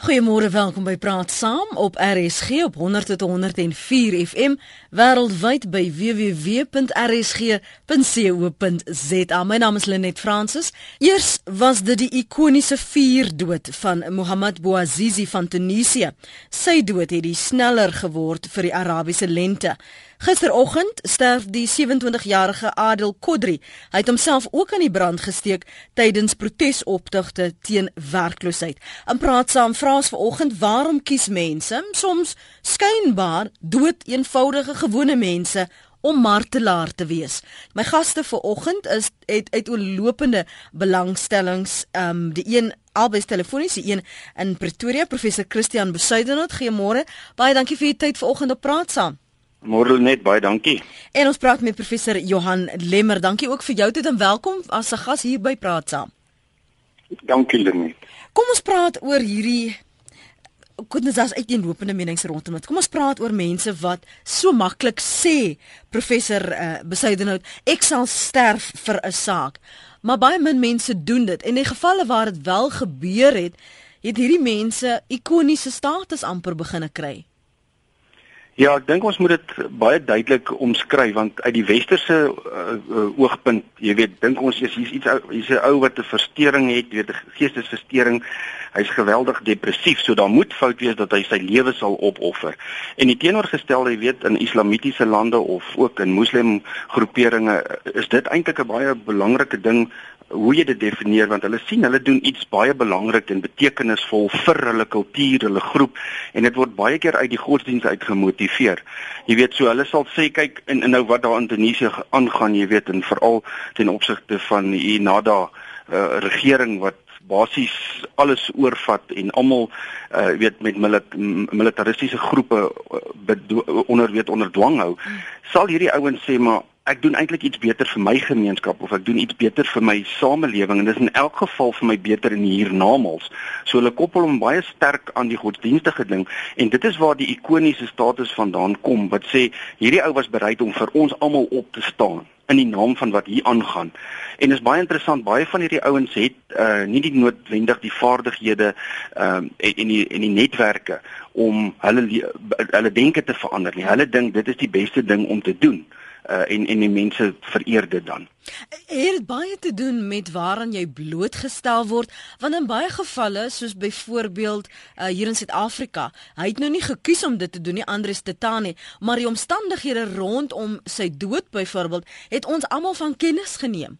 Goeiemôre, welkom by Praat Saam op RSG op 100 tot 104 FM wêreldwyd by www.rsg.co.za. My naam is Lenet Fransis. Eers was dit die ikoniese vuurdood van Mohammed Bouazizi van Tunesië. Sy dood het die sneller geword vir die Arabiese lente. Gisteroggend sterf die 27-jarige Adel Kodri. Hy het homself ook aan die brand gesteek tydens protesoptogte teen werkloosheid. In praat saam vra ons vanoggend waarom kies mense soms skynbaar dood eenvoudige gewone mense om martelaar te wees. My gaste vanoggend is het uit oorlopende belangstellings ehm um, die een albei telefonies die een in Pretoria professor Christian Besuidenhout. Goeiemôre. Baie dankie vir u tyd vanoggend op praat saam. Môre net baie dankie. En ons praat met professor Johan Lemmer. Dankie ook vir jou toe en welkom as 'n gas hier by Praat Saam. Dankie Lenet. Kom ons praat oor hierdie goednes as uiteenlopende menings rondom dit. Kom ons praat oor mense wat so maklik sê professor uh, Besuidenhout ek sal sterf vir 'n saak. Maar baie min mense doen dit. En in die gevalle waar dit wel gebeur het, het hierdie mense ikoniese status amper begine kry. Ja, ek dink ons moet dit baie duidelik omskryf want uit die westerse uh, uh, oogpunt, jy weet, dink ons is hier's iets hier's 'n ou wat 'n verstoring het, weet 'n geestesversteuring. Hy's geweldig depressief, so daar moet fout wees dat hy sy lewe sal opoffer. En die teenoorgestelde, jy weet, in islamitiese lande of ook in moslim groeperinge is dit eintlik 'n baie belangrike ding hoe jy dit definieer want hulle sien hulle doen iets baie belangrik en betekenisvol vir hulle kultuur, hulle groep en dit word baie keer uit die godsdiens uit gemotiveer. Jy weet so hulle sal sê kyk en, en nou wat daar in Indonesië aangaan, jy weet en veral ten opsigte van die Nada uh, regering wat basies alles oorvat en almal uh weet met milit militaristiese groepe uh, onder weet onder dwang hou sal hierdie ouens sê maar ek doen eintlik iets beter vir my gemeenskap of ek doen iets beter vir my samelewing en dis in elk geval vir my beter in hiernamaals. So hulle koppel hom baie sterk aan die godsdienstige ding en dit is waar die ikoniese status vandaan kom wat sê hierdie ou was bereid om vir ons almal op te staan in die naam van wat hier aangaan. En is baie interessant, baie van hierdie ouens het uh nie die noodwendig die vaardighede ehm uh, en en die en die netwerke om hulle hulle denke te verander nie. Hulle dink dit is die beste ding om te doen uh, en en die mense vereer dit dan. Het dit baie te doen met waaraan jy blootgestel word want in baie gevalle soos byvoorbeeld uh, hier in Suid-Afrika, hy het nou nie gekies om dit te doen nie, Andries Tetani, maar die omstandighede rondom sy dood byvoorbeeld het ons almal van kennis geneem.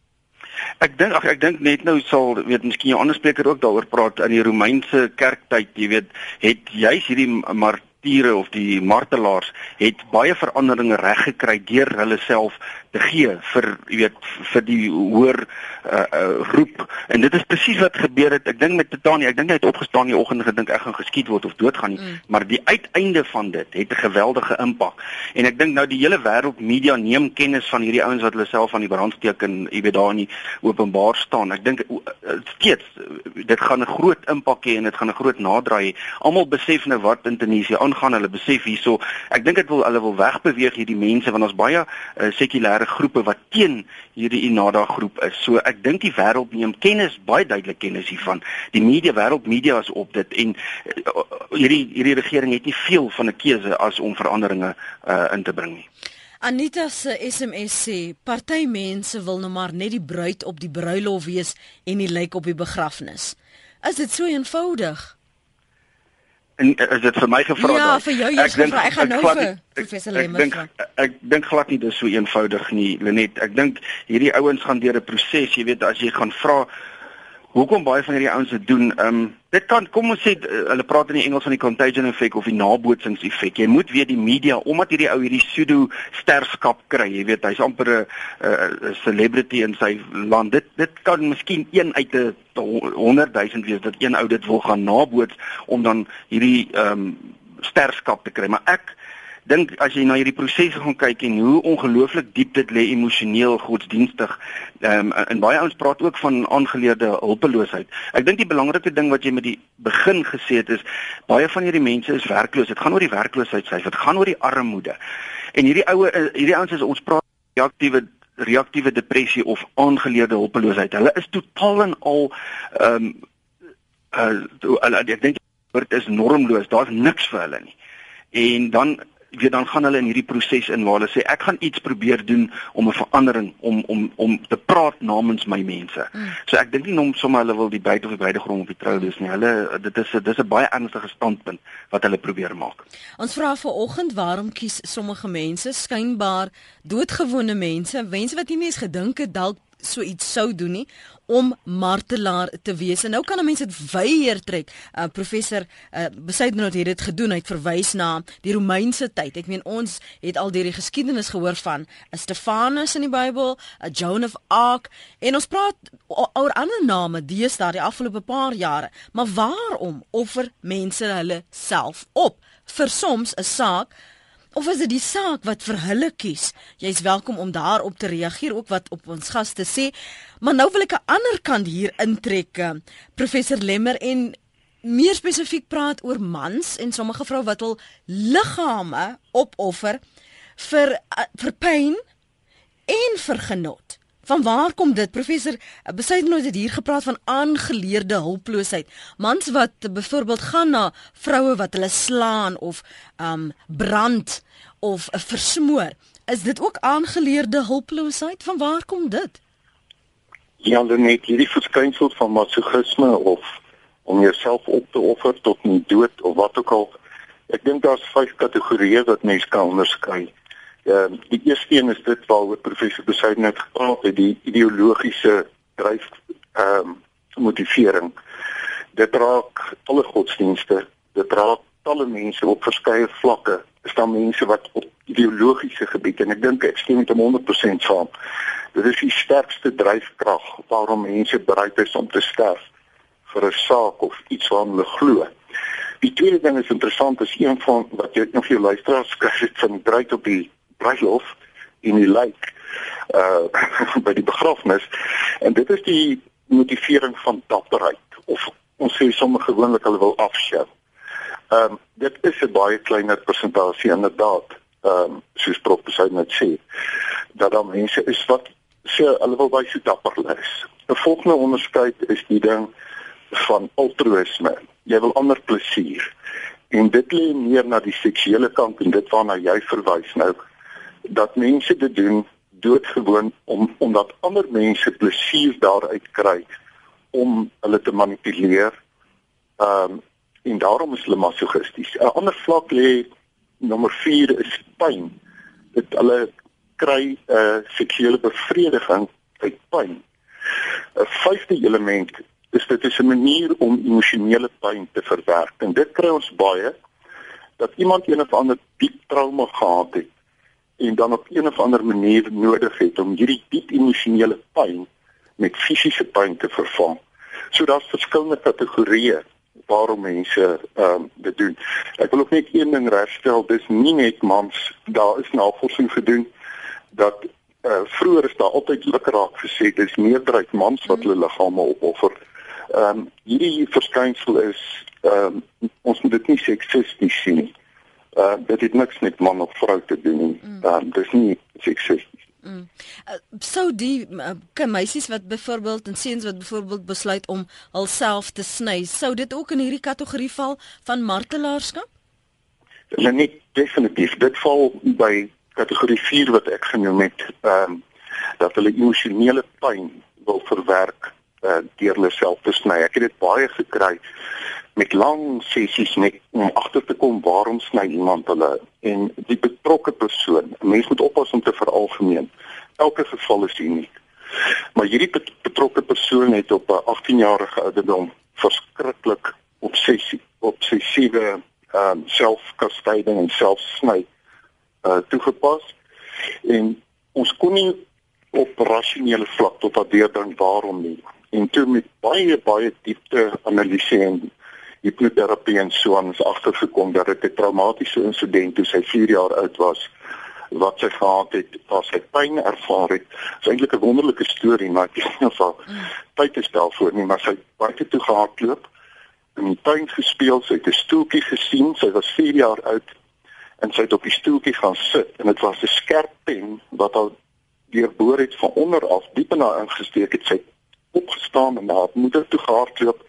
Ek dink ag ek dink net nou sal weet miskien 'n ander spreker ook daaroor praat in die Romeinse kerktyd, jy weet, het juis hierdie maar martiere of die martelaars het baie veranderinge reg gekry deur hulle self te gee vir jy weet vir die hoër uh, uh, roep. En dit is presies wat gebeur het. Ek dink met Titania ek dink hy het opgestaan die oggend gedink ek gaan geskiet word of doodgaan nie. Mm. maar die uiteinde van dit het 'n geweldige impak. En ek dink nou die hele wêreld media neem kennis van hierdie ouens wat hulle self aan die brand steek en jy weet daar in die openbaar staan. Ek dink uh, steeds dit gaan 'n groot impak hê en dit gaan 'n groot naderdraai almal besef nou wat in Tunesië aangaan. Hulle besef hierso ek dink dit wil hulle wil wegbeweeg hierdie mense want ons baie uh, sekulêre militêre groepe wat teen hierdie Inada groep is. So ek dink die wêreld neem kennis, baie duidelik kennis hiervan. Die media wêreld media is op dit en uh, hierdie hierdie regering het nie veel van 'n keuse as om veranderinge uh, in te bring nie. Anita se SMS sê party mense wil nou maar net die bruid op die bruilof wees en nie lyk op die begrafnis. Is dit so eenvoudig? En is dit vir my gevra? Ja, vir jou jy gevra. Ek gaan nou vir professor Lemmer vra. Ek dink glad nie dis so eenvoudig nie, Lenet. Ek dink hierdie ouens gaan deur 'n proses, jy weet, as jy gaan vra hoekom baie van hierdie ouens dit doen. Ehm um, dit kan kom ons sê uh, hulle praat in die Engels van die contagion effek of die nabootsingseffek. Jy moet weet die media omdat hierdie ou hierdie pseudo sterskap kry, jy weet, hy's amper 'n celebrity in sy land. Dit dit kan miskien een uit 'n 100 000 wees dat een ou dit wil gaan naboots om dan hierdie ehm um, sterskap te kry. Maar ek dink as jy na hierdie prosesse gaan kyk en hoe ongelooflik diep dit lê emosioneel godsdienstig um, en baie ouens praat ook van aangeleerde hulpeloosheid. Ek dink die belangrike ding wat jy met die begin gesê het is baie van hierdie mense is werkloos. Dit gaan oor die werkloosheidssyfer, dit gaan oor die armoede. En hierdie oue hierdie ouens is ons praat reaktiewe reaktiewe depressie of aangeleerde hulpeloosheid. Hulle is totaal en al ehm um, uh, ek dink dit is normloos. Daar's niks vir hulle nie. En dan weet dan gaan hulle in hierdie proses in waar hulle sê ek gaan iets probeer doen om 'n verandering om om om te praat namens my mense. Mm. So ek dink nie om sommer hulle wil die bruid of die bruidegom op die trou dis nie. Hulle dit is dit is 'n baie ernstige standpunt wat hulle probeer maak. Ons vra vanoggend waarom kies sommige mense skynbaar doodgewone mense, mense wat nie eens gedink het dalk so iets sou doen nie om martelaar te wees. En nou kan 'n mens dit weier trek. Uh, professor uh, Besaidnot het dit gedoen. Hy het verwys na die Romeinse tyd. Ek meen ons het al deur die geskiedenis gehoor van 'n Stefanus in die Bybel, 'n Joan of Arc en ons praat oor ander name deesdae die afgelope paar jare. Maar waarom offer mense hulle self op vir soms 'n saak Of is dit die saak wat vir hulle kies? Jy's welkom om daarop te reageer ook wat op ons gaste sê. Maar nou wil ek 'n ander kant hier intrek. Eh, professor Lemmer en meer spesifiek praat oor mans en sommige vroue wat hul liggame opoffer vir eh, vir pyn en vir genot. Van waar kom dit? Professor, besluit nou dit hier gepraat van aangeleerde hulploosheid. Mans wat byvoorbeeld gaan na vroue wat hulle slaan of um brand of versmoor. Is dit ook aangeleerde hulploosheid? Van waar kom dit? Ja, net hierdie verskynsel van masochisme of om jouself op te offer tot nie dood of wat ook al. Ek dink daar's vyf kategorieë wat mens kan onderskei. Ehm uh, die eerste een is dit waaroor professor Besuiden het gepraat het, die ideologiese dryf ehm um, motivering. Dit raak alle godsdienste, dit raak talle mense op verskeie vlakke. Is daar mense wat op ideologiese gebied en ek dink ek stem met 100% saam. Dit is die sterkste dryfkrag waarom mense bereid is om te sterf vir 'n saak of iets wat hulle glo. Die tweede ding is interessant is een van wat jy nog vir jou luisteraars skryf van dryf op die bruilof in die lijk uh by die begrafnis en dit is die motivering van dapperheid of ons sê sommer gewoonlik hulle wil afskou. Ehm um, dit is 'n baie kleiner persentasie inderdaad. Ehm um, soos prof Besuid net sê dat daar mense is wat sê hulle wil baie so dapper is. 'n Volgende onderskeid is die ding van altruïsme. Jy wil ander plesier. En dit lê meer na die seksuele kant en dit waarna jy verwys nou dat mense dit doen doodgewoon om omdat ander mense plesier daaruit kry om hulle te manipuleer. Ehm um, en daarom is hulle masochisties. 'n Ander vlak lê nommer 4 is pyn. Dit hulle kry 'n uh, seksuele bevrediging uit pyn. 'n Vyfde element is dit is 'n manier om emosionele pyn te verwerk. En dit kry ons baie dat iemand een of ander diep trauma gehad het en dan op een of ander manier nodig het om hierdie diep emosionele pyn met fisiese pyn te vervang. So daar's verskillende kategorieë waarom mense ehm um, dit doen. Ek wil ook net een ding regstel, dis nie net mans, daar is navorsing gedoen dat eh uh, vroeër is daar altyd lukraak gesê dis meerderheid mans wat hulle liggame opoffer. Ehm um, hierdie verskynsel is ehm um, ons moet dit nie seksisties sien nie uh, dit het niks met man of vrou te doen nie. Mm. Uh, dis nie seksisties. Mm. Uh, so die uh, meisies wat byvoorbeeld en seuns wat byvoorbeeld besluit om hulself te sny, sou dit ook in hierdie kategorie val van martelaarskap? Nee, nie definitief. Dit val by kategorie 4 wat ek genoem het, ehm um, dat hulle emosionele pyn wil verwerk uh, deur hulle self te sny. Ek het dit baie gekry met lang sessies met om agter te kom waarom sny iemand hulle en die betrokke persoon. Mens moet oppas om te veralgemeen. Elke geval is uniek. Maar hierdie betrokke persoon het op 'n 18-jarige ouderdom verskriklik obsessie, obsessiewe ehm um, selfkastyding en selfsny uh toegepas en ons kon nie op rasionele vlak tot daardeur dink waarom nie en toe met baie baie diepte analiseer en hipnoterapie en so aan is agtergekom dat dit 'n traumatiese insident toe sy 4 jaar oud was wat sy gehad het as sy pyn ervaar het. Dit is eintlik 'n wonderlike storie maar ek nie of al tyd te stel voor nie, maar sy baie toe gehardloop in die tuin gespeel, sy het 'n stoeltjie gesien, sy was 4 jaar oud en sy het op die stoeltjie gaan sit en dit was 'n skerp pen wat al deurboor het van onder af diep in haar ingesteek het. Sy opgestaan en na moeder toe gehardloop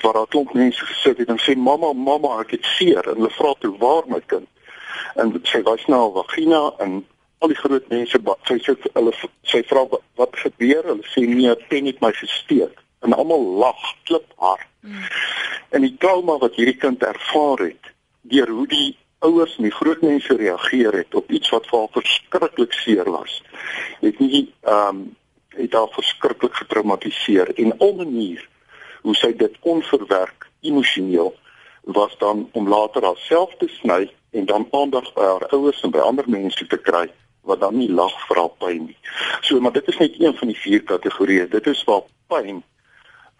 waar daar klomp mense gesit het en sê mamma mamma ek het seer. En hulle vra toe waar my kind? En sy wys na haar vagina en al die groot mense sy sê hulle sy vra wat gebeur? Hulle sê nee pen het my gesteek. En almal lag klip hard. Mm. en die trauma wat hierdie kind ervaar het deur hoe die ouers en die groot mense reageer het op iets wat vir haar verskriklik seer was het nie ehm um, het haar verskriklik getraumatiseer en 'n manier hoe sy dit onverwerk emosioneel was dan om later haarself te sny en dan aandag by haar ouers en by ander mense te kry wat dan nie lag vir haar pyn nie. So maar dit is net een van die vier kategorieë. Dit is waar pyn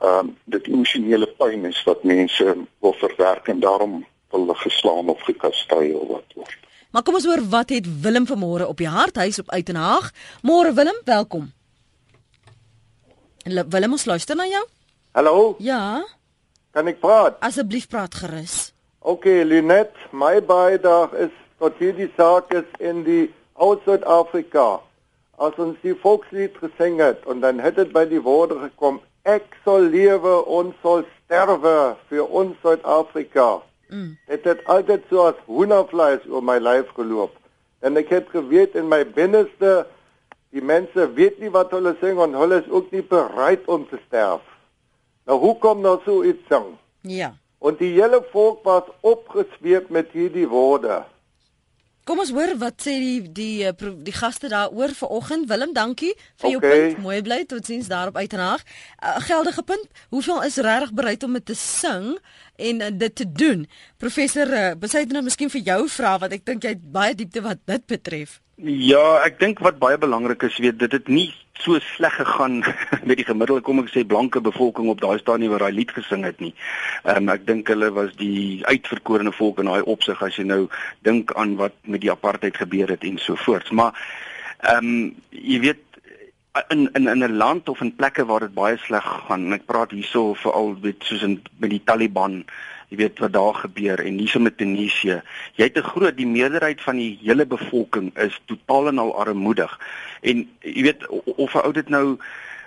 ehm um, dit emosionele pyn is wat mense wil verwerk en daarom wil geslaan of gekastei of wat word. Maar kom ons hoor wat het Willem vanmôre op die harthuis op Uitenhaag. Môre Willem, welkom. Willem, ons luister na jou. Hallo? Ja. Kan ek praat? Asseblief praat gerus. OK, Linet, my bydrae is tot hierdie saak is in die ou Suid-Afrika. As ons die volkslied gesing het en dan het dit by die woorde gekom, ek sal lewe, ons sal sterwe vir ons Suid-Afrika. Mm. Dit het altyd so as hoendervleis oor my lyf geloop. En ek het geweet in my binneste die mense weet nie wat hulle sing en hulle is ook nie bereid om te sterf. Nou hoekom nou so iets sing? Ja. En die hele volk was opgesweep met hierdie woorde. Kom ons hoor wat sê die die eh, die, die gaste daaroor vanoggend. Willem, dankie vir jou okay. punt. Mooi bly totsiens daarop uiteraard. 'n uh, Geldige punt. Hoeveel is regtig bereid om dit te sing en uh, dit te doen? Professor, uh, besluit nou miskien vir jou vra wat ek dink jy het baie diepte wat dit betref. Ja, ek dink wat baie belangrik is, weet dit het nie so sleg gegaan met die gemiddelde kom ek sê blanke bevolking op daai stadium waar daai lied gesing het nie. Ehm um, ek dink hulle was die uitverkorene volk in daai opsig as jy nou dink aan wat met die apartheid gebeur het en so voort. Maar ehm um, jy weet in in in 'n land of in plekke waar dit baie sleg gaan en ek praat hierso veral weet soos in met die Taliban jy weet wat daar gebeur en hierso met Tunesië. Jy het 'n groot die meerderheid van die hele bevolking is totaal en al armoedig. En jy weet of 'n ou dit nou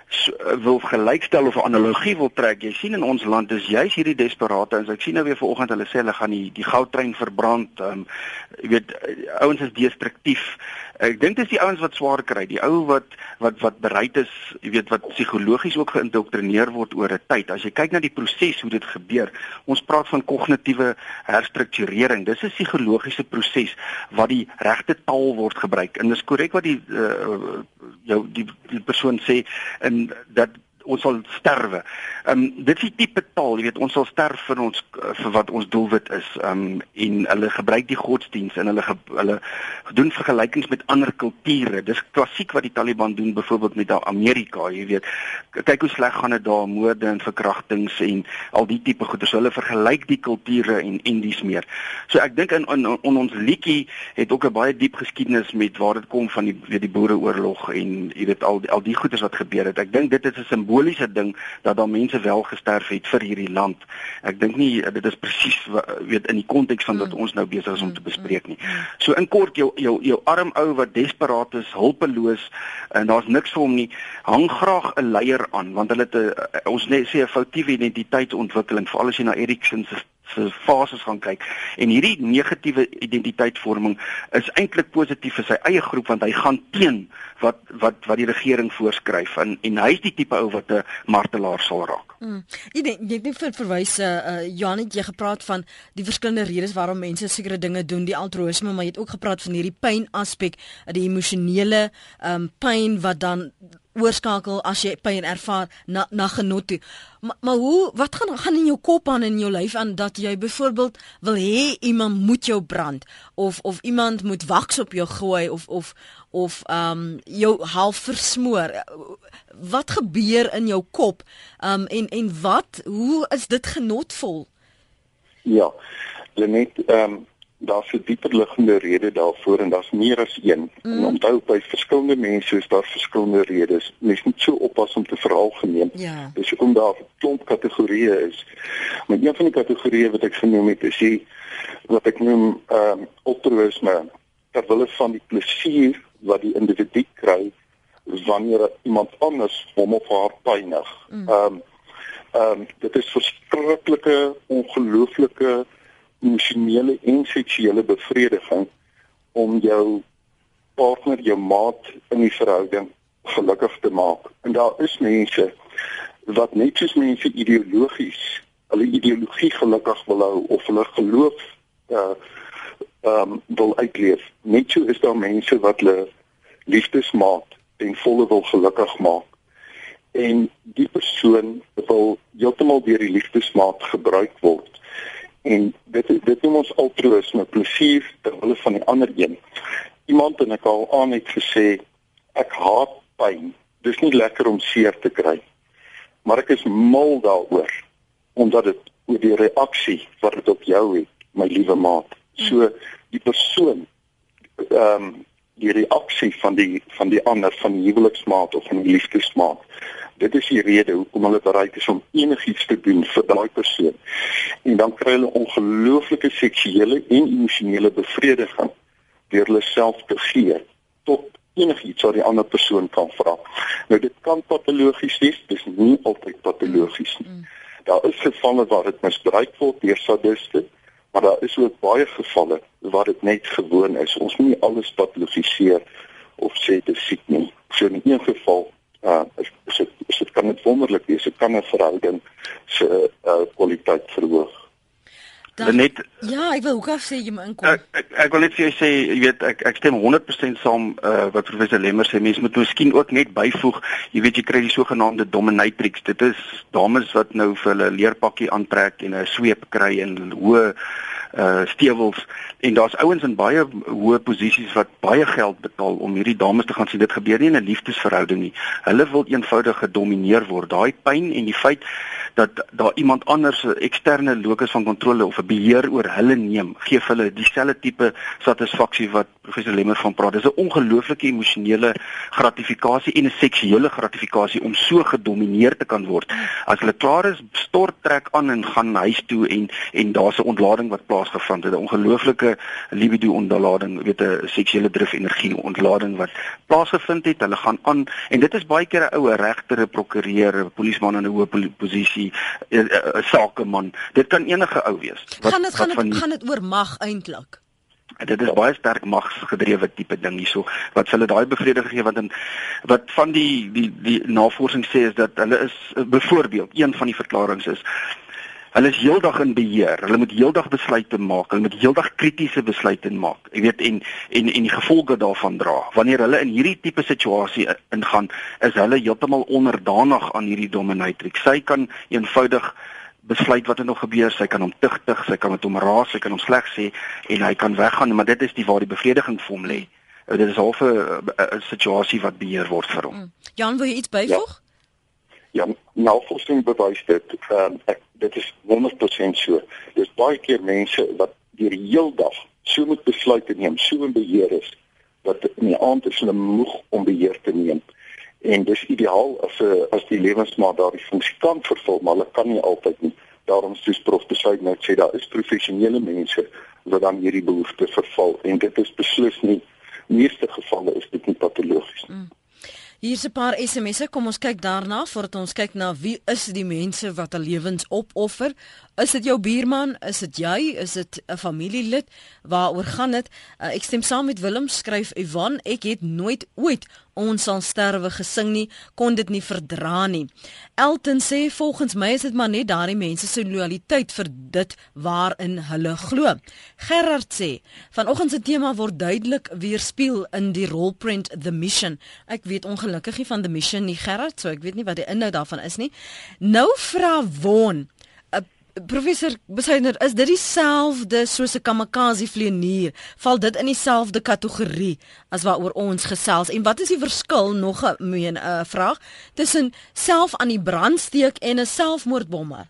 so, wil gelykstel of 'n analogie wil trek. Jy sien in ons land is juis hierdie desperate en ek sien nou weer vanoggend hulle sê hulle gaan die die goudtrein verbrand. Ehm um, jy weet ouens is destruktief. Ek dink dis die ouens wat swaar kry, die ou wat wat wat bereid is, jy weet wat psigologies ook geïndoktrineer word oor 'n tyd. As jy kyk na die proses hoe dit gebeur, ons praat van kognitiewe herstrukturering. Dis 'n psigologiese proses wat die regte taal word gebruik. En dis korrek wat die uh, jou die, die persoon sê in dat ons sal sterwe. Ehm um, dit is die tipe taal, jy weet, ons sal sterf vir ons vir wat ons doelwit is. Ehm um, en hulle gebruik die godsdiens en hulle hulle doen vergelykings met ander kulture. Dis klassiek wat die Taliban doen byvoorbeeld met Amerika, jy weet. Kyk hoe sleg gaan dit daar, moorde en verkrachtings en al die tipe goeders. Hulle vergelyk die kulture en en dis meer. So ek dink in, in, in ons liedjie het ook 'n baie diep geskiedenis met waar dit kom van die weet die boereoorlog en jy weet al al die goeders wat gebeur het. Ek dink dit is 'n simbool simboliese ding dat daar mense wel gesterf het vir hierdie land. Ek dink nie dit is presies weet in die konteks van wat mm. ons nou besig is om te mm, bespreek nie. Mm, so in kort jou jou jou arm ou wat desperaat is, hulpeloos en daar's niks vir hom nie, hang graag 'n leier aan want hulle het 'n ons net sê 'n foutiewe identiteitsontwikkeling veral as jy na Erikson se se fases gaan kyk en hierdie negatiewe identiteitsvorming is eintlik positief vir sy eie groep want hy gaan teen wat wat wat die regering voorskryf en en hy is die tipe ou wat 'n martelaar sal raak. Mm. Jy jy het vir verwys uh, uh Jan het jy gepraat van die verskillende redes waarom mense sekere dinge doen, die altruïsme, maar jy het ook gepraat van hierdie pyn aspek, die emosionele um pyn wat dan oorskakel as jy pyn ervaar na na genot toe. Maar, maar hoe wat gaan gaan in jou kop aan in jou lyf aan dat jy byvoorbeeld wil hê iemand moet jou brand of of iemand moet waks op jou gooi of of of ehm um, jou half versmoor. Wat gebeur in jou kop? Ehm um, en en wat hoe is dit genotvol? Ja. Lenet ehm um, daar's 'n dieper liggende rede daarvoor en daar's meer as een. Mm. En onthou by verskillende mense is daar verskillende redes. Mens moet so oppas om te veralgemeen. Ja. Dis hoekom daar 'n klomp kategorieë is. Maar een van die kategorieë wat ek genoem het, is die wat ek noem ehm um, altruïsme. Terwyl van die plesier wat die individu kry wanneer iemand anders hom of haar pynig. Mm. Ehm um, ehm um, dit is verskriklike ongelooflike emosionele en seksuele bevrediging om jou partner, jou maat in die verhouding gelukkig te maak. En daar is mense wat net soos mense ideologies hulle ideologie gelukkig wil hou of hulle geloof uh ehm um, wil uitleef. Net so is daar mense wat hulle liefdesmaat ten volle wil gelukkig maak. En die persoon wil heeltemal deur die liefdesmaat gebruik word. En dit dit noem ons altruïsme, plesier ter wille van die ander een. Iemand en ek al aan het gesê ek haat pyn. Dis nie lekker om seer te kry. Maar ek is mal daaroor omdat dit oor die reaksie wat dit op jou het, my liewe maat. So die persoon ehm um, die reaksie van die van die ander van die huweliksmaat of van die liefdesmaat. Dit is die rede hoekom hulle bereid is om enigiets te doen vir daai persoon. En dan kry hulle ongelooflike seksuele en emosionele bevrediging deur hulle self te gee tot enigiets wat die ander persoon kan vra. Nou dit kan patologies wees, dis nie altyd patologies nie. Mm. Daar is gevalle waar dit misbruik word deur sadiste, maar daar is ook baie gevalle waar dit net gewoon is. Ons moet nie alles patologiseer of sê dit siek nie. So in een geval uh is dit is dit kan net wonderlik wees. Dit kan 'n verhouding se uh kwaliteit verhoog. Net Ja, ek wil ook af sê jy moet inkom. Ek, ek ek wil net vir jou sê, jy weet ek ek stem 100% saam uh wat professor Lemmer sê. Mense moet miskien ook net byvoeg, jy weet jy kry die sogenaamde dominatrix. Dit is dames wat nou vir hulle leerpakkie aantrek en 'n sweep kry en hoë uh stewels en daar's ouens in baie hoë posisies wat baie geld betaal om hierdie dames te gaan sien dit gebeur nie in 'n liefdesverhouding nie hulle wil eenvoudig gedomeineer word daai pyn en die feit dat daar iemand anders 'n eksterne locus van kontrole of 'n beheer oor hulle neem gee hulle dieselfde tipe satisfaksie wat professor Lemmer van praat. Dis 'n ongelooflike emosionele gratifikasie en 'n seksuele gratifikasie om so gedomeineer te kan word. As hulle klaar is stort trek aan en gaan huis toe en en daar's 'n ontlading wat plaasgevind het. 'n ongelooflike libido ontlading weet 'n seksuele drif energie ontlading wat plaasgevind het. Hulle gaan aan en dit is baie keer 'n oue regter 'n prokureur 'n polisieman in 'n hoë posisie 'n sakeman. Dit kan enige ou wees wat gaan dit gaan dit gaan dit oor mag eintlik dit is baie sterk magsgedrewe tipe ding hierso wat hulle daai bevrediging gee wat in wat van die die die navorsing sê is dat hulle is byvoorbeeld een van die verklaringe is Hulle is heeldag in beheer. Hulle moet heeldag besluite maak. Hulle moet heeldag kritiese besluite maak. Jy weet en en en die gevolge daarvan dra. Wanneer hulle in hierdie tipe situasie ingaan, is hulle heeltemal onderdanig aan hierdie dominatrix. Sy kan eenvoudig besluit wat er nog gebeur. Sy kan hom tugtig, sy kan met hom raas, sy kan hom sleg sê en hy kan weggaan, maar dit is die waar die bevrediging vir hom lê. Dit is half 'n situasie wat beheer word vir hom. Mm. Jan, wil jy iets byvoeg? Ja. Ja, navorsing bewys dit. Ehm uh, ek dit is 100% so. Dis baie keer mense wat deur die heel dag so moet besluite neem, so in beheer is dat in die aand is hulle moeg om beheer te neem. En dis ideaal as 'n uh, as die lewensmaat daardie funksie kan vervul, maar hulle kan nie altyd nie. Daarom soos prof besluit net sê daar is professionele mense wat dan hierdie behoefte vervul en dit is beslis nie meeste gevalle is dit nie patologies nie. Mm. Hier's 'n paar SMS'e. Kom ons kyk daarna voordat ons kyk na wie is die mense wat hul lewens opoffer Is dit jou buurman? Is dit jy? Is dit 'n familielid? Waaroor gaan dit? Uh, ek stem saam met Willem skryf Ivan, ek het nooit ooit ons sal sterwe gesing nie, kon dit nie verdra nie. Elton sê volgens my is dit maar net daardie mense se loyaliteit vir dit waarin hulle glo. Gerard sê vanoggend se tema word duidelik weerspieël in die rolprent The Mission. Ek weet ongelukkig nie van The Mission nie Gerard, so ek weet nie wat die inhoud daarvan is nie. Nou vra Won Professor Besuiner, is dit dieselfde soos 'n kamikaze vlieënier? Val dit in dieselfde kategorie as waaroor ons gesels? En wat is die verskil nog 'n meen 'n uh, vraag tussen self aan die brand steek en 'n selfmoordbommer?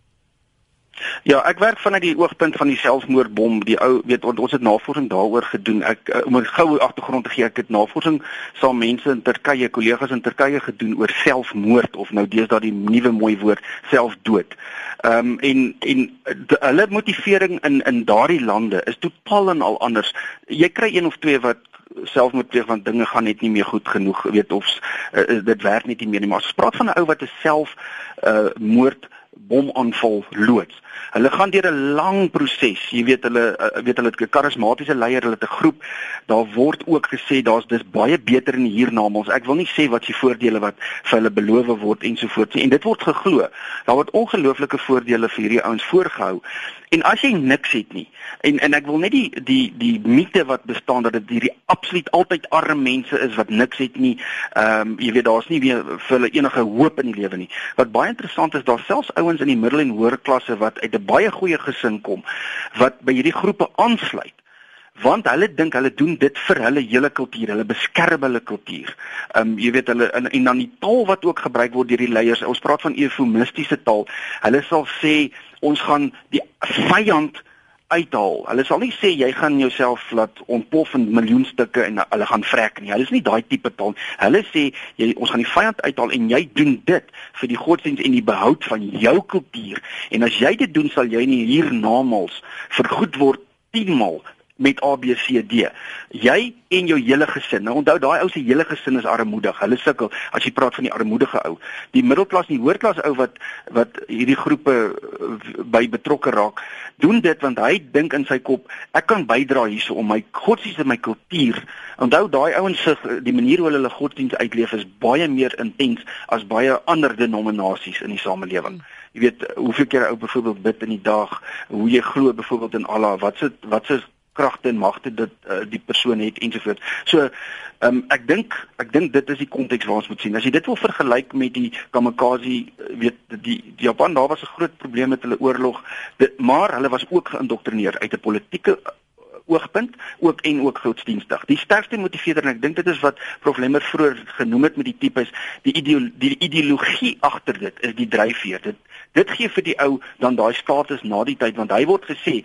Ja, ek werk vanuit die oogpunt van die selfmoordbom. Die ou weet ons het navorsing daaroor gedoen. Ek uh, om 'n goue agtergrond te gee, ek het navorsing saam mense in Turkye, kollegas in Turkye gedoen oor selfmoord of nou deesdae die nuwe mooi woord selfdood. Ehm um, en en de, hulle motivering in in daardie lande is totaal en al anders. Jy kry een of twee wat selfmoord pleeg want dinge gaan net nie meer goed genoeg weet of uh, dit werk net nie meer nie maar as ons praat van 'n ou wat 'n self uh, moord bomaanval loods Hulle gaan deur 'n lang proses. Jy weet hulle uh, weet hulle het 'n karismatiese leier, hulle het 'n groep. Daar word ook gesê daar's dis baie beter in hiernamaals. Ek wil nie sê wat se voordele wat vir hulle beloof word ensovoorts nie. En dit word geglo. Daar word ongelooflike voordele vir hierdie ouens voorgehou. En as jy niks het nie en en ek wil net die die die mite wat bestaan dat dit hierdie absoluut altyd arme mense is wat niks het nie. Ehm um, jy weet daar's nie weer vir hulle enige hoop in die lewe nie. Wat baie interessant is, daar selfs ouens in die middel en hoër klasse wat uit 'n baie goeie gesin kom wat by hierdie groepe aansluit want hulle dink hulle doen dit vir hulle hele kultuur, hulle beskerm hulle kultuur. Ehm um, jy weet hulle en, en dan die taal wat ook gebruik word deur die leiers. Ons praat van eufemistiese taal. Hulle sal sê ons gaan die vyand uithaal. Hulle sal nie sê jy gaan jouself laat ontplof in miljoen stukke en hulle gaan vrek nie. Hulle is nie daai tipe taal. Hulle sê jy ons gaan die vyand uithaal en jy doen dit vir die godsdienst en die behoud van jou kultuur. En as jy dit doen, sal jy nie hiernamaals vergoed word 10 maal met ABCD. Jy en jou hele gesin. Nou onthou daai ou se hele gesin is armoedig. Hulle sukkel as jy praat van die armoedige ou. Die middelklas en die hoërklas ou wat wat hierdie groepe eh, by betrokke raak, doen dit want hy dink in sy kop ek kan bydra hierso om my godsdienst en my kultuur. Onthou daai ouens se die manier hoe hulle hulle godsdienst uitleef is baie meer intens as baie ander denominasies in die samelewing. Hmm jy weet hoeveel keer ou byvoorbeeld bid in die dag hoe jy glo byvoorbeeld in Allah wat se wat se kragte en magte dit uh, die persoon het ensovoorts. So ehm um, ek dink ek dink dit is die konteks waar ons moet sien. As jy dit wil vergelyk met die kamikaze eh, weet die die Japan daar was 'n groot probleem met hulle oorlog, dit, maar hulle was ook geïndoktrineer uit 'n politieke eh, oogpunt ook en ook godsdienstig. Die sterkste motiveerder en ek dink dit is wat Prof Lemmer vroeër genoem het met die tipe is die ideologie die ideologie agter dit is die dryfveer. Dit Dit gee vir die ou dan daai status na die tyd want hy word gesê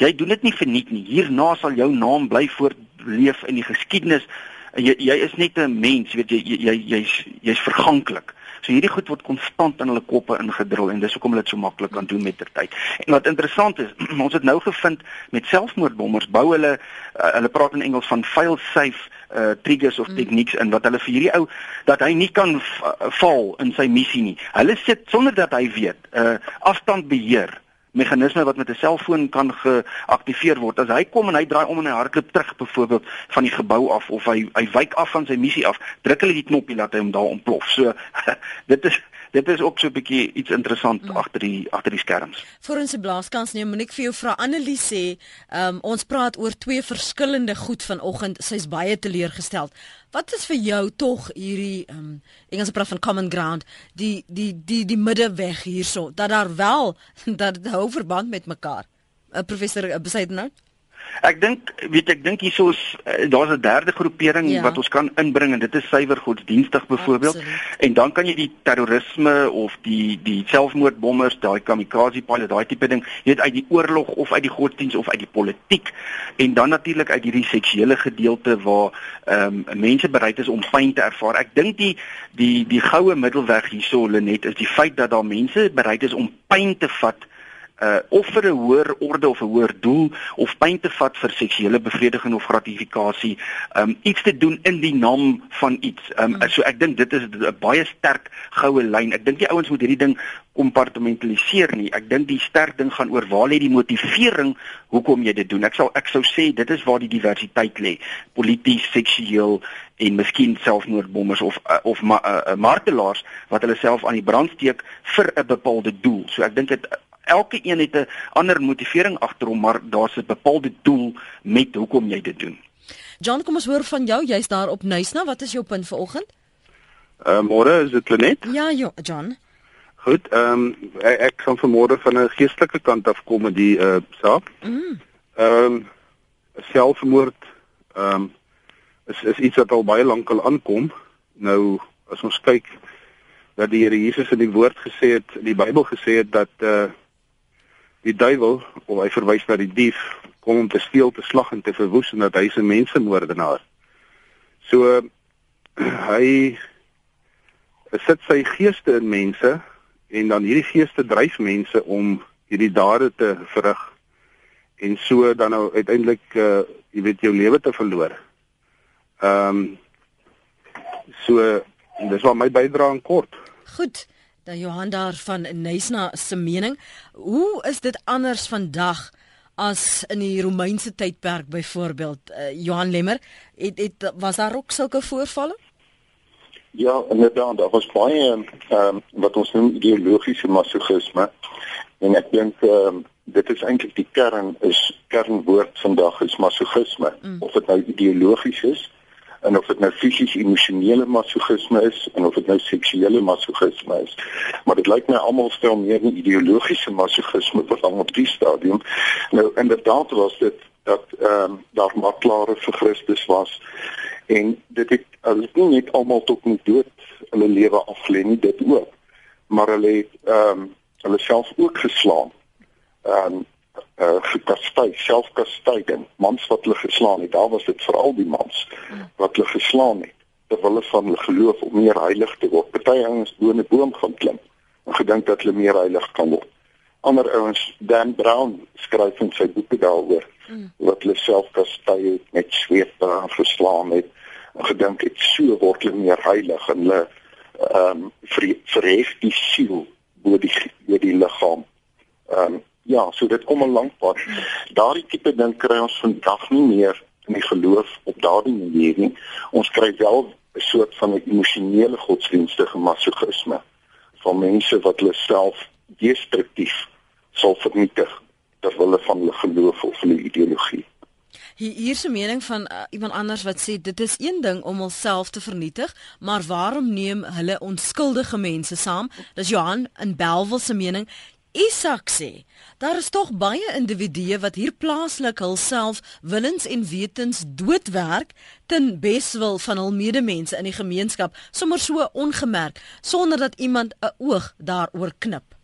jy doen dit nie verniet nie. Hierna sal jou naam bly voortleef in die geskiedenis. Jy jy is net 'n mens, weet jy jy jy's jy's verganklik. So hierdie goed word konstant in hulle koppe ingedrul en dis hoekom hulle dit so maklik kan doen met ter tyd. En wat interessant is, ons het nou gevind met selfmoordbommers bou hulle uh, hulle praat in Engels van fail safe uh triggers of mm. techniques en wat hulle vir hierdie ou dat hy nie kan val in sy missie nie. Hulle sit sonder dat hy weet, uh afstand beheer meganisme wat met 'n selfoon kan geaktiveer word. As hy kom en hy draai om en hy hardloop terug byvoorbeeld van die gebou af of hy hy wyk af van sy missie af, druk hulle die knoppie laat hy hom daar ontplof. So dit is dit is ook so 'n bietjie iets interessant mm. agter die agter die skerms. Vir ons se blaaskans neem ek vir jou vra Annelie sê, um, ons praat oor twee verskillende goed vanoggend. Sy's baie teleurgesteld. Wat is vir jou tog hierdie um, Engelse praat van common ground, die die die die middeweg hierso dat daar wel dat dit hou verband met mekaar. Uh, professor uh, Besaidenout Ek dink weet ek dink hieso is uh, daar's 'n derde groepering ja. wat ons kan inbring en dit is suiwer godsdienstig byvoorbeeld. En dan kan jy die terrorisme of die die selfmoordbommers, daai kamikaze pilot, daai tipe ding, jy weet uit die oorlog of uit die godsdiens of uit die politiek en dan natuurlik uit hierdie seksuele gedeelte waar ehm um, mense bereid is om pyn te ervaar. Ek dink die die die goue middelweg hieso Lenet is die feit dat daar mense bereid is om pyn te vat uh of vir 'n hoër orde of 'n hoër doel of pyn te vat vir seksuele bevrediging of gratifikasie, um iets te doen in die naam van iets. Um hmm. so ek dink dit is 'n baie sterk goue lyn. Ek dink die ouens moet hierdie ding kompartmentaliseer nie. Ek dink die sterk ding gaan oor waar lê die motivering hoekom jy dit doen. Ek sal ek sou sê dit is waar die diversiteit lê. Polities, seksueel en miskien selfmoordbommers of uh, of ma, uh, martelaars wat hulle self aan die brand steek vir 'n bepaalde doel. So ek dink dit elke een het 'n ander motivering agter hom, maar daar's 'n bepaalde doel met hoekom jy dit doen. John, kom ons hoor van jou. Jy's daar op Nuisna. Wat is jou punt vanoggend? Uh môre is dit Lenet? Ja, jo, John. Goed, ehm um, ek, ek gaan vanmôre van 'n geestelike kant af kom met die uh saak. Mm. Ehm um, selfmoord ehm um, is is iets wat al baie lank al aankom. Nou as ons kyk dat die Here Jesus in die woord gesê het, in die Bybel gesê het dat uh die duiwel of hy verwys na die dief kom om te steel, te slag en te verwoes en dat hy 'n mensemoordenaar. So hy sit sy geeste in mense en dan hierdie geeste dryf mense om hierdie dade te verrig en so dan nou uiteindelik uh jy weet jou lewe te verloor. Ehm um, so dis wat my bydrae in kort. Goed. Dan Johan daar van Nysna se mening, hoe is dit anders vandag as in die Romeinse tydperk byvoorbeeld? Uh, Johan Lemmer, het, het was daar ook sulke voorvalle? Ja, inderdaad, daar was baie ehm um, wat ons noem ideologiese masochisme. En ek dink ehm um, dit is eintlik die kern is kernwoord vandag is masochisme mm. of dit nou ideologies is en of dit nou fisies emosionele masochisme is en of dit nou seksuele masochisme is. Maar dit lyk my almal stel meer 'n ideologiese masochisme veral op die stadium. Nou inderdaad was dit dat ehm um, daar maar klare vir Christus was en dit het hulle nie net almal tot met dood hulle lewe aflê nie dit ook maar hulle het ehm um, hulle self ook geslaan ehm um, uh gekastei selfkastyding mans wat hulle geslaan het daar was dit veral die mans wat hulle geslaan het terwyl hulle van hulle geloof om meer heilig te word party ouens bo 'n boom gaan klim en gedink dat hulle meer heilig kan word ander ouens Dan Brown skryf in sy boeke daaroor mm. wat hulle self kastei het met sweep geslaan het en gedink het so word hulle meer heilig en hulle ehm um, verhef die siel bo die bo die liggaam. Ehm um, ja, so dit kom 'n lank pad. Daardie tipe ding kry ons vandag nie meer in die geloof op daardie manier nie. Ons kry wel 'n soort van 'n emosionele godsdienstige masochisme van mense wat hulle self destruktief sal vernietig terwyl hulle van hulle geloof of hulle ideologie Hier hier se mening van uh, iemand anders wat sê dit is een ding om homself te vernietig, maar waarom neem hulle onskuldige mense saam? Dis Johan in Belwel se mening. Isak sê, daar is tog baie individue wat hier plaaslik hulself willens en wetens doodwerk ten beswil van hul medemense in die gemeenskap, sommer so ongemerk, sonder dat iemand 'n oog daaroor knip.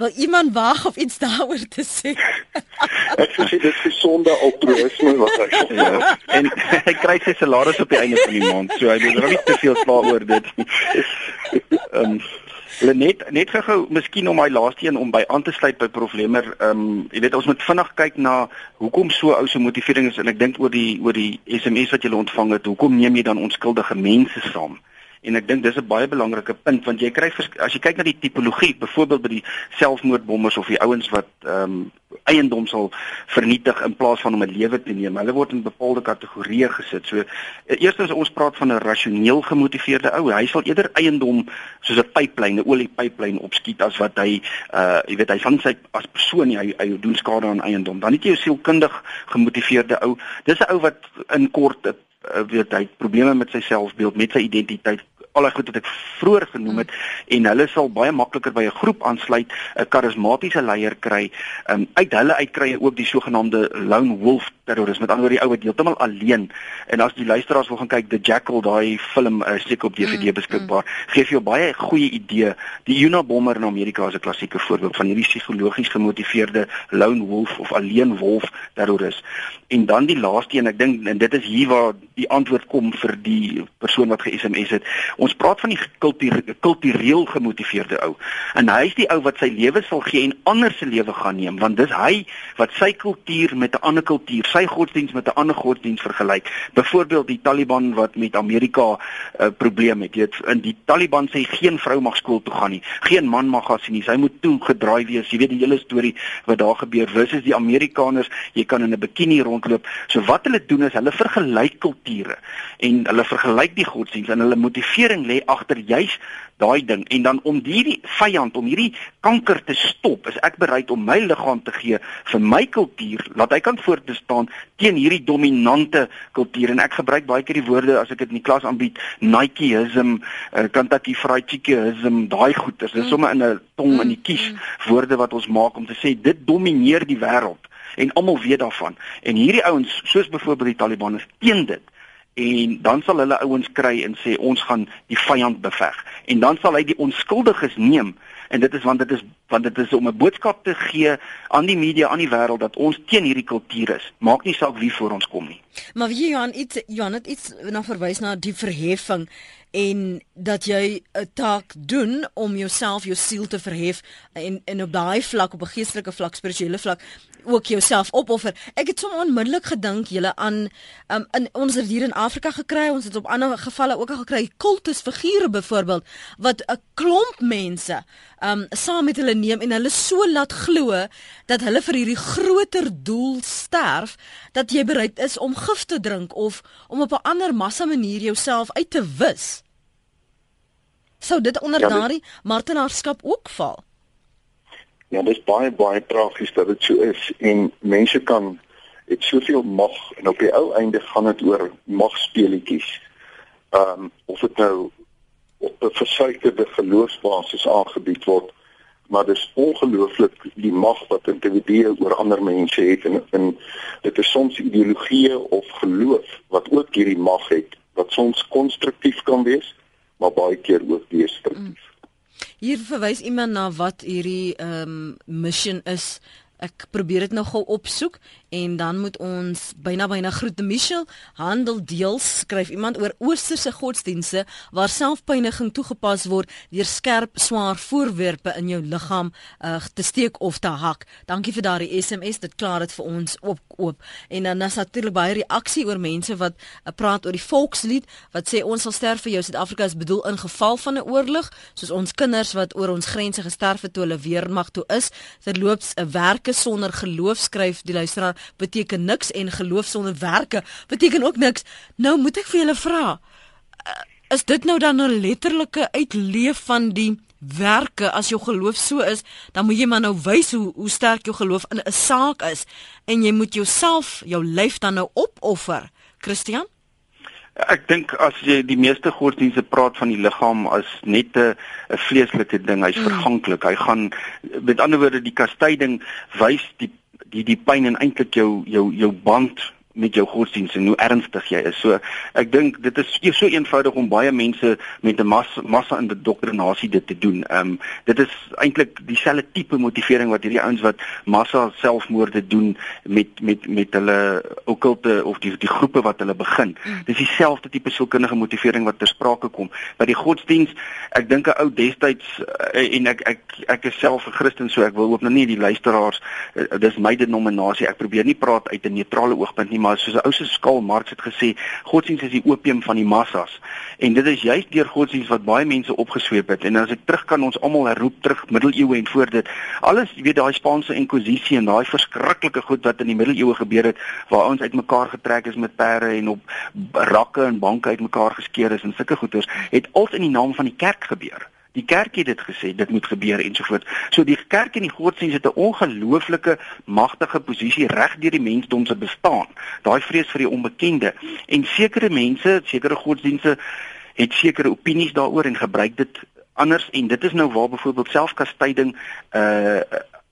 Wil iemand wag of iets daaroor te sê? ek sê dit is gesonde altruïsme wat hy sê. Ja. En hy kry sy salaris op die einde van die maand, so hy moet nie te veel kla oor dit. Ehm um, net net gou miskien om my laaste een om by aan te sluit by problemer. Ehm um, jy weet ons moet vinnig kyk na hoekom so ou se motivering is en ek dink oor die oor die SMS wat jy ontvang het. Hoekom neem jy dan onskuldige mense saam? En ek dink dis 'n baie belangrike punt want jy kry as jy kyk na die tipologie, byvoorbeeld by die selfmoordbommers of die ouens wat ehm um, eiendom sal vernietig in plaas van om 'n lewe te neem. Hulle word in bepaalde kategorieë gesit. So eh, eerstens ons praat van 'n rasioneel gemotiveerde ou. Hy sal eerder eiendom soos 'n pyplyn, 'n oliepyplyn opskiet as wat hy uh jy weet hy van sy as persoon hy hy doen skade aan eiendom. Dan het jy 'n sielkundig gemotiveerde ou. Dis 'n ou wat in kort 'n uh, weet hy probleme met sy selfbeeld, met sy identiteit, al die goed wat ek vroeër genoem het mm. en hulle sal baie makliker by 'n groep aansluit, 'n karismatiese leier kry. Um, uit hulle uitkry jy ook die sogenaamde lone wolf terrorisme. Met ander woorde die ou wat heeltemal alleen en as die luisteraars wil gaan kyk The Jackal, daai film is uh, seker op DVD mm. beskikbaar. Mm. Gee vir jou baie goeie idee. Die Unabomber in Amerika is 'n klassieke voorbeeld van hierdie psigologies gemotiveerde lone wolf of alleen wolf terroris. En dan die laaste een, ek dink en dit is hier waar die antwoord kom vir die persoon wat ge-SMS het. Ons praat van die kultuur, kultureel gemotiveerde ou. En hy is die ou wat sy lewe sal gee en ander se lewe gaan neem, want dis hy wat sy kultuur met 'n ander kultuur, sy godsdiens met 'n ander godsdiens vergelyk. Byvoorbeeld die Taliban wat met Amerika 'n uh, eh, probleem het. Jy weet, in die Taliban sê geen vrou mag skool toe gaan nie, geen man mag sien nie. Sy moet toe gedraai wees. Jy weet die hele storie wat daar gebeur. Is die Amerikaners, jy kan in 'n bikini rondloop. So wat hulle doen is hulle vergelyk kulture en hulle vergelyk die godsdiens en hulle motiveer regering lê agter juis daai ding. En dan om hierdie vyand om hierdie kanker te stop is ek bereid om my liggaam te gee vir my kultuur laat hy kan voortbestaan teen hierdie dominante kultuur. En ek gebruik baie keer die woorde as ek dit in die klas aanbied Nikeism, uh, Kentucky Fried Chickenism, daai goeters. Dis sommer in 'n tong in die kies woorde wat ons maak om te sê dit domineer die wêreld. En almal weet daarvan. En hierdie ouens soos byvoorbeeld die Taliban is teen dit en dan sal hulle ouens kry en sê ons gaan die vyand beveg. En dan sal hy die onskuldiges neem. En dit is want dit is want dit is om 'n boodskap te gee aan die media aan die wêreld dat ons teen hierdie kultuur is. Maak nie saak wie voor ons kom nie. Maar wie Johan iets Johan het iets na verwys na die verheffing en dat jy 'n taak doen om jouself jou siel te verhef en en op daai vlak op 'n geestelike vlak spirituele vlak ook jouself opoffer. Ek het sommer onmiddellik gedink julle aan um, in ons het hier in Afrika gekry, ons het op ander gevalle ook al gekry kultusfigure byvoorbeeld wat 'n klomp mense um saam met hulle neem en hulle so laat glo dat hulle vir hierdie groter doel sterf dat jy bereid is om gif te drink of om op 'n ander massa manier jouself uit te wis. Sou dit onder ja, daardie martelaarskap ook val? Ja, dit is baie baie tragies dat dit so is en mense kan het soveel mag en op die ou einde gaan dit oor magspeletjies. Ehm um, of dit nou op 'n versuikerde geloofsbasis aangebied word, maar dis ongelooflik die mag wat individue oor ander mense het en, en dit is soms ideologie of geloof wat ook hierdie mag het wat soms konstruktief kan wees, maar baie keer ook destruktief. Mm. Hier verwys iemand na wat hierdie ehm um, mission is. Ek probeer dit nou gou opsoek en dan moet ons byna byna groete Michelle handel deels skryf iemand oor oosterse godsdienste waar selfpyniging toegepas word deur skerp swaar voorwerpe in jou liggaam uh, te steek of te hak. Dankie vir daardie SMS, dit klaar dit vir ons op oop. En dan is natuurlik baie reaksie oor mense wat uh, praat oor die volkslied wat sê ons sal sterf vir jou Suid-Afrika is bedoel in geval van 'n oorlog, soos ons kinders wat oor ons grense gesterf het toe hulle weermag toe is. Terloops 'n werke sonder geloof skryf die luisteraar beteken niks en geloof sonder werke beteken ook niks. Nou moet ek vir julle vra, eh, is dit nou dan 'n letterlike uitleef van die werke as jou geloof so is, dan moet jy maar nou wys hoe hoe sterk jou geloof in 'n saak is en jy moet jouself, jou lyf dan nou opoffer. Christian? Ek dink as jy die meeste godsdienste praat van die liggaam as net 'n 'n vleeslike ding, hy's mm. verganklik. Hy gaan met ander woorde die kastyding wys die die die pyn en eintlik jou jou jou band met jou godsdienst en hoe ernstig jy is. So ek dink dit is so eenvoudig om baie mense met 'n massa massa in die doktrinasie dit te doen. Ehm um, dit is eintlik dieselfde tipe motivering wat hierdie ouens wat massa selfmoorde doen met met met hulle okkulte of die die groepe wat hulle begin. Mm. Dis dieselfde tipe sielkundige motivering wat ter sprake kom. By die godsdienst, ek dink 'n ou destyds uh, en ek ek ek is self 'n Christen so ek wil ook nou nie die luisteraars uh, dis my denominasie. Ek probeer nie praat uit 'n neutrale oogpunt nie, maar soos 'n ou se skaal Marx het gesê, godsdienst is die opium van die massas. En dit is juist deur godsdienst wat baie mense opgesweep het. En as ek terug kan ons almal herroep terug middeleeue en voor dit. Alles, jy weet daai Spaanse inkwisisie en daai verskriklike goed wat in die middeleeue gebeur het waar ouens uitmekaar getrek is met perde en op rakke en banke uitmekaar geskeur is en sulke goeters, het alt in die naam van die kerk gebeur. Die kerk het dit gesê, dit moet gebeur ensovoorts. So die kerk en die godsdienst het 'n ongelooflike magtige posisie reg deur die mensdom se bestaan. Daai vrees vir die onbekende en sekere mense, sekere godsdienste het sekere opinies daaroor en gebruik dit anders en dit is nou waar byvoorbeeld selfkastyding uh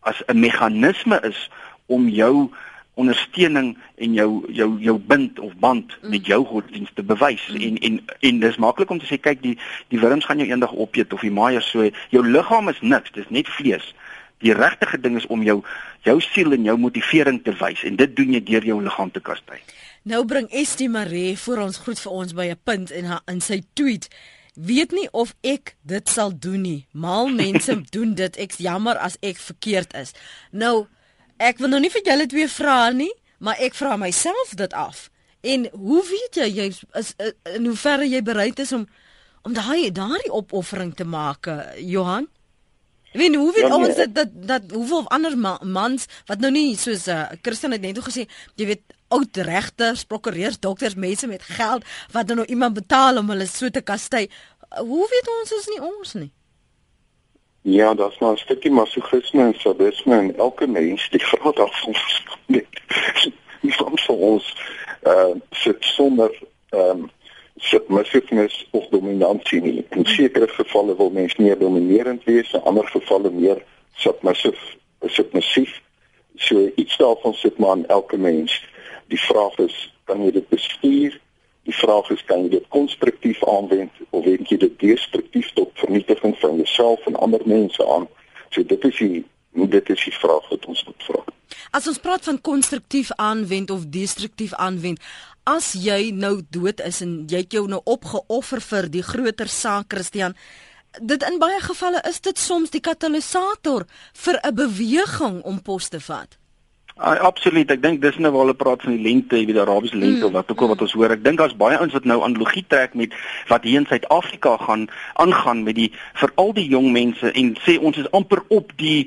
as 'n meganisme is om jou ondersteuning en jou jou jou bind of band mm. met jou godsdienst te bewys. Mm. en en en dis maklik om te sê kyk die die wurms gaan jou eendag opeet of die maaiers so jou liggaam is niks dis net vlees. Die regte ding is om jou jou siel en jou motivering te wys en dit doen jy deur jou liggaam te kastei. Nou bring Estie Maree voor ons groet vir ons by 'n punt en haar in sy tweet. Weet nie of ek dit sal doen nie. Mal mense doen dit. Ek jammer as ek verkeerd is. Nou Ek wil nou nie vir julle twee vra nie, maar ek vra myself dit af. En hoe weet jy jy is in hoeverre jy bereid is om om daai daai opoffering te maak, eh, Johan? Ek weet hoe weet ja, ons dat dat dat hoeveel ander mans wat nou nie soos 'n uh, Christen het net toe gesê, jy weet oud regters, prokureurs, dokters, mense met geld wat dan nou iemand betaal om hulle so te kastei. Hoe weet ons is nie ons nie? Ja, dat is maar 'n stukkie masochisme en sadisme in elke mens. Die vra daarvan nie. Nie soms vir ons uh sit sonder ehm um, submissiveness of dominantie nie. In sekere gevalle wil mens meer dominerend wees, in ander gevalle meer submissief, submissief. So iets daarvan sit maar in elke mens. Die vraag is, kan jy dit bestuur? Die vraag is kan jy dit konstruktief aanwend of wend jy dit destruktief tot vernietiging van jouself en ander mense aan? So dit is die dit is die vraag wat ons moet vra. As ons praat van konstruktief aanwend of destruktief aanwend, as jy nou dood is en jy het jou nou opgeoffer vir die groter saak Christian, dit in baie gevalle is dit soms die katalisator vir 'n beweging om pos te vat. Uh, absoluut. Ek dink dis nou waar hulle praat van die lente, jy weet die Arabiese lente mm. of wat ook al wat ons hoor. Ek dink daar's baie ouens wat nou analogie trek met wat hier in Suid-Afrika gaan aangaan met die veral die jong mense en sê ons is amper op die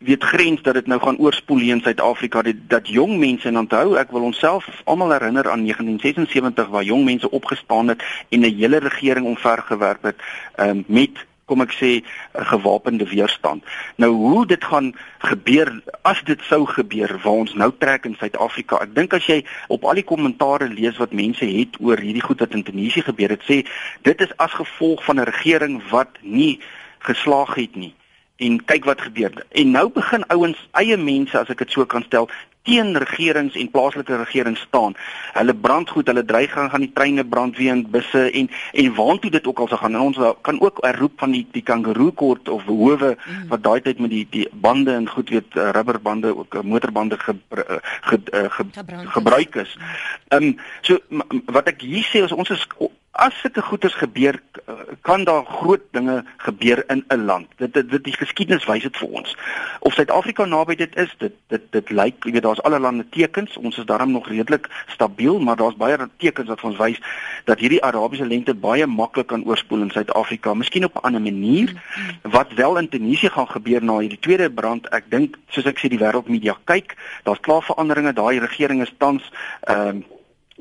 weet grens dat dit nou gaan oorspoel hier in Suid-Afrika dat, dat jong mense en onthou ek wil onsself almal herinner aan 1976 waar jong mense opgestaan het en 'n hele regering omvergewerp het um, met kom ek sê 'n gewapende weerstand. Nou hoe dit gaan gebeur as dit sou gebeur waar ons nou trek in Suid-Afrika. Ek dink as jy op al die kommentare lees wat mense het oor hierdie goed wat in Tunesië gebeur het, sê dit is as gevolg van 'n regering wat nie geslaag het nie en kyk wat gebeur. En nou begin ouens eie mense as ek dit so kan stel teen regerings en plaaslike regerings staan. Hulle brand goed, hulle dreig gaan gaan die treine brand weer in busse en en waantoe dit ook al sou gaan. En ons kan ook roep van die die kangaroo kort of howe mm. wat daai tyd met die die bande en goed weet eh, rubberbande ook eh, motorbande ge, ge, ge, ge, gebruik is. Ehm um, so wat ek hier sê is ons is as sulke goeders gebeur kan daar groot dinge gebeur in 'n land. Dit dit, dit die geskiedenis wys dit vir ons. Of Suid-Afrika naby dit is, dit dit dit lyk, jy weet daar's allerlei tekens. Ons is daarom nog redelik stabiel, maar daar's baie tekens wat ons wys dat hierdie Arabiese lente baie maklik kan oorspoel in Suid-Afrika. Miskien op 'n ander manier wat wel in Tunesië gaan gebeur na hierdie tweede brand. Ek dink soos ek sê die wêreldmedia kyk, daar's klaar veranderinge. Daai regering is tans ehm um,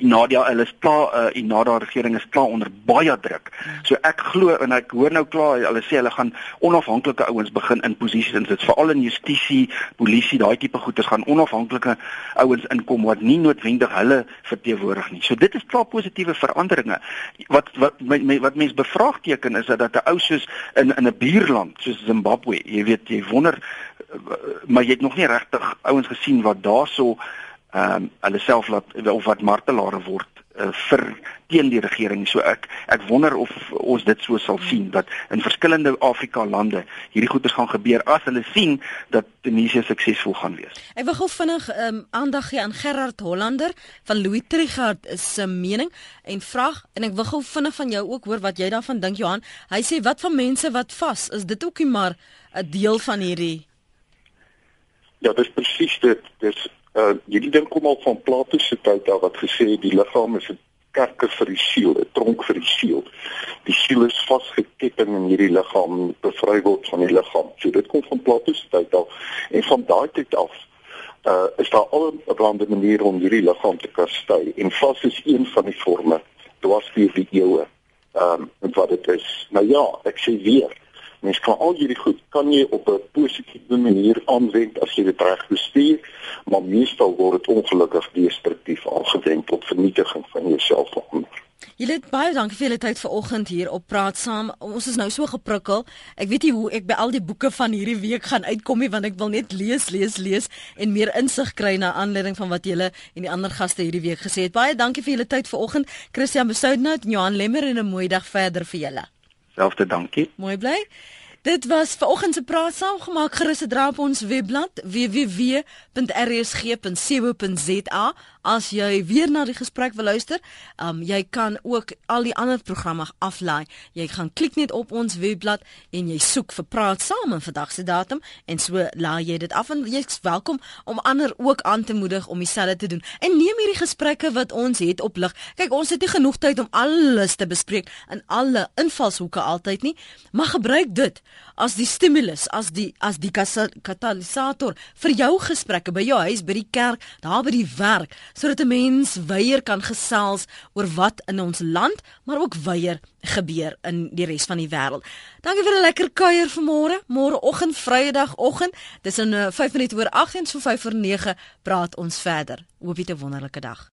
Nadia hulle is klaar uh, die Nadia regering is klaar onder baie druk. So ek glo en ek hoor nou klaar hulle sê hulle gaan onafhanklike ouens begin in posisies in dit veral in justisie, polisie, daai tipe goeders gaan onafhanklike ouens inkom wat nie noodwendig hulle verteenwoordig nie. So dit is klaar positiewe veranderinge. Wat wat my, my, wat mense bevraagteken is dat 'n ou soos in in 'n buurland soos Zimbabwe, jy weet jy wonder maar jy het nog nie regtig ouens gesien wat daarso ehm um, hulle self laat of wat martelare word uh, vir teen die regering. So ek ek wonder of ons dit so sal sien dat in verskillende Afrika lande hierdie goeders gaan gebeur as hulle sien dat Tunesië suksesvol gaan wees. Ek wil gou vinnig ehm um, aandag gee aan Gerard Hollander van Louis Trigard se mening en vraag en ek wil gou vinnig van jou ook hoor wat jy daarvan dink Johan. Hy sê wat van mense wat vas is dit ook nie maar 'n deel van hierdie Ja, dis presies dit. Dis uh hierdie ding kom al van Plato se tyd daar wat gesê het die liggaam is 'n kerker vir die siel, 'n tronk vir die siel. Die siel is vasgeketting in hierdie liggaam, bevry word van die liggaam. So dit kom van Plato se tyd af. En van daai tyd af uh is daar al 'n blande maniere om hierdie liggaam te kastei en vas is een van die forme dwars deur die eeue. Ehm um, wat dit is. Nou ja, ek sê weer Mens kan al hierdie goed kan jy op 'n positiewe manier aanwend as jy dit reg bestuur, maar meestal word dit ongelukkig destruktief aangewend tot vernietiging van jouself of ander. Julle baie dankie vir julle tyd vanoggend hier op Praat Saam. Ons is nou so geprikkel. Ek weet nie hoe ek by al die boeke van hierdie week gaan uitkom nie want ek wil net lees, lees, lees en meer insig kry na aanleiding van wat julle en die ander gaste hierdie week gesê het. Baie dankie vir julle tyd vanoggend. Christian Besoudnout en Johan Lemmer en 'n mooi dag verder vir julle. Selfde dankie. Mooi bly. Dit was vanoggend se praat saamgemaak gerus dra op ons webblad www.rsg.co.za as jy weer na die gesprek wil luister. Um jy kan ook al die ander programme aflaai. Jy gaan klik net op ons webblad en jy soek vir praat saam en vandag se datum en so laai jy dit af en jy's welkom om ander ook aan te moedig om dieselfde te doen. En neem hierdie gesprekke wat ons het op lig. Kyk, ons het nie genoeg tyd om alles te bespreek in alle invalshoeke altyd nie, maar gebruik dit as die stimulus, as die as die katalisator vir jou gesprekke by jou huis, by die kerk, daar by die werk, sodat 'n mens weier kan gesels oor wat in ons land, maar ook weier gebeur in die res van die wêreld. Dankie vir 'n lekker kuier vanmôre, môreoggend Vrydagoggend. Dis in 5 minute oor 8 en so 5 voor 9 praat ons verder. Hoop jy 'n wonderlike dag.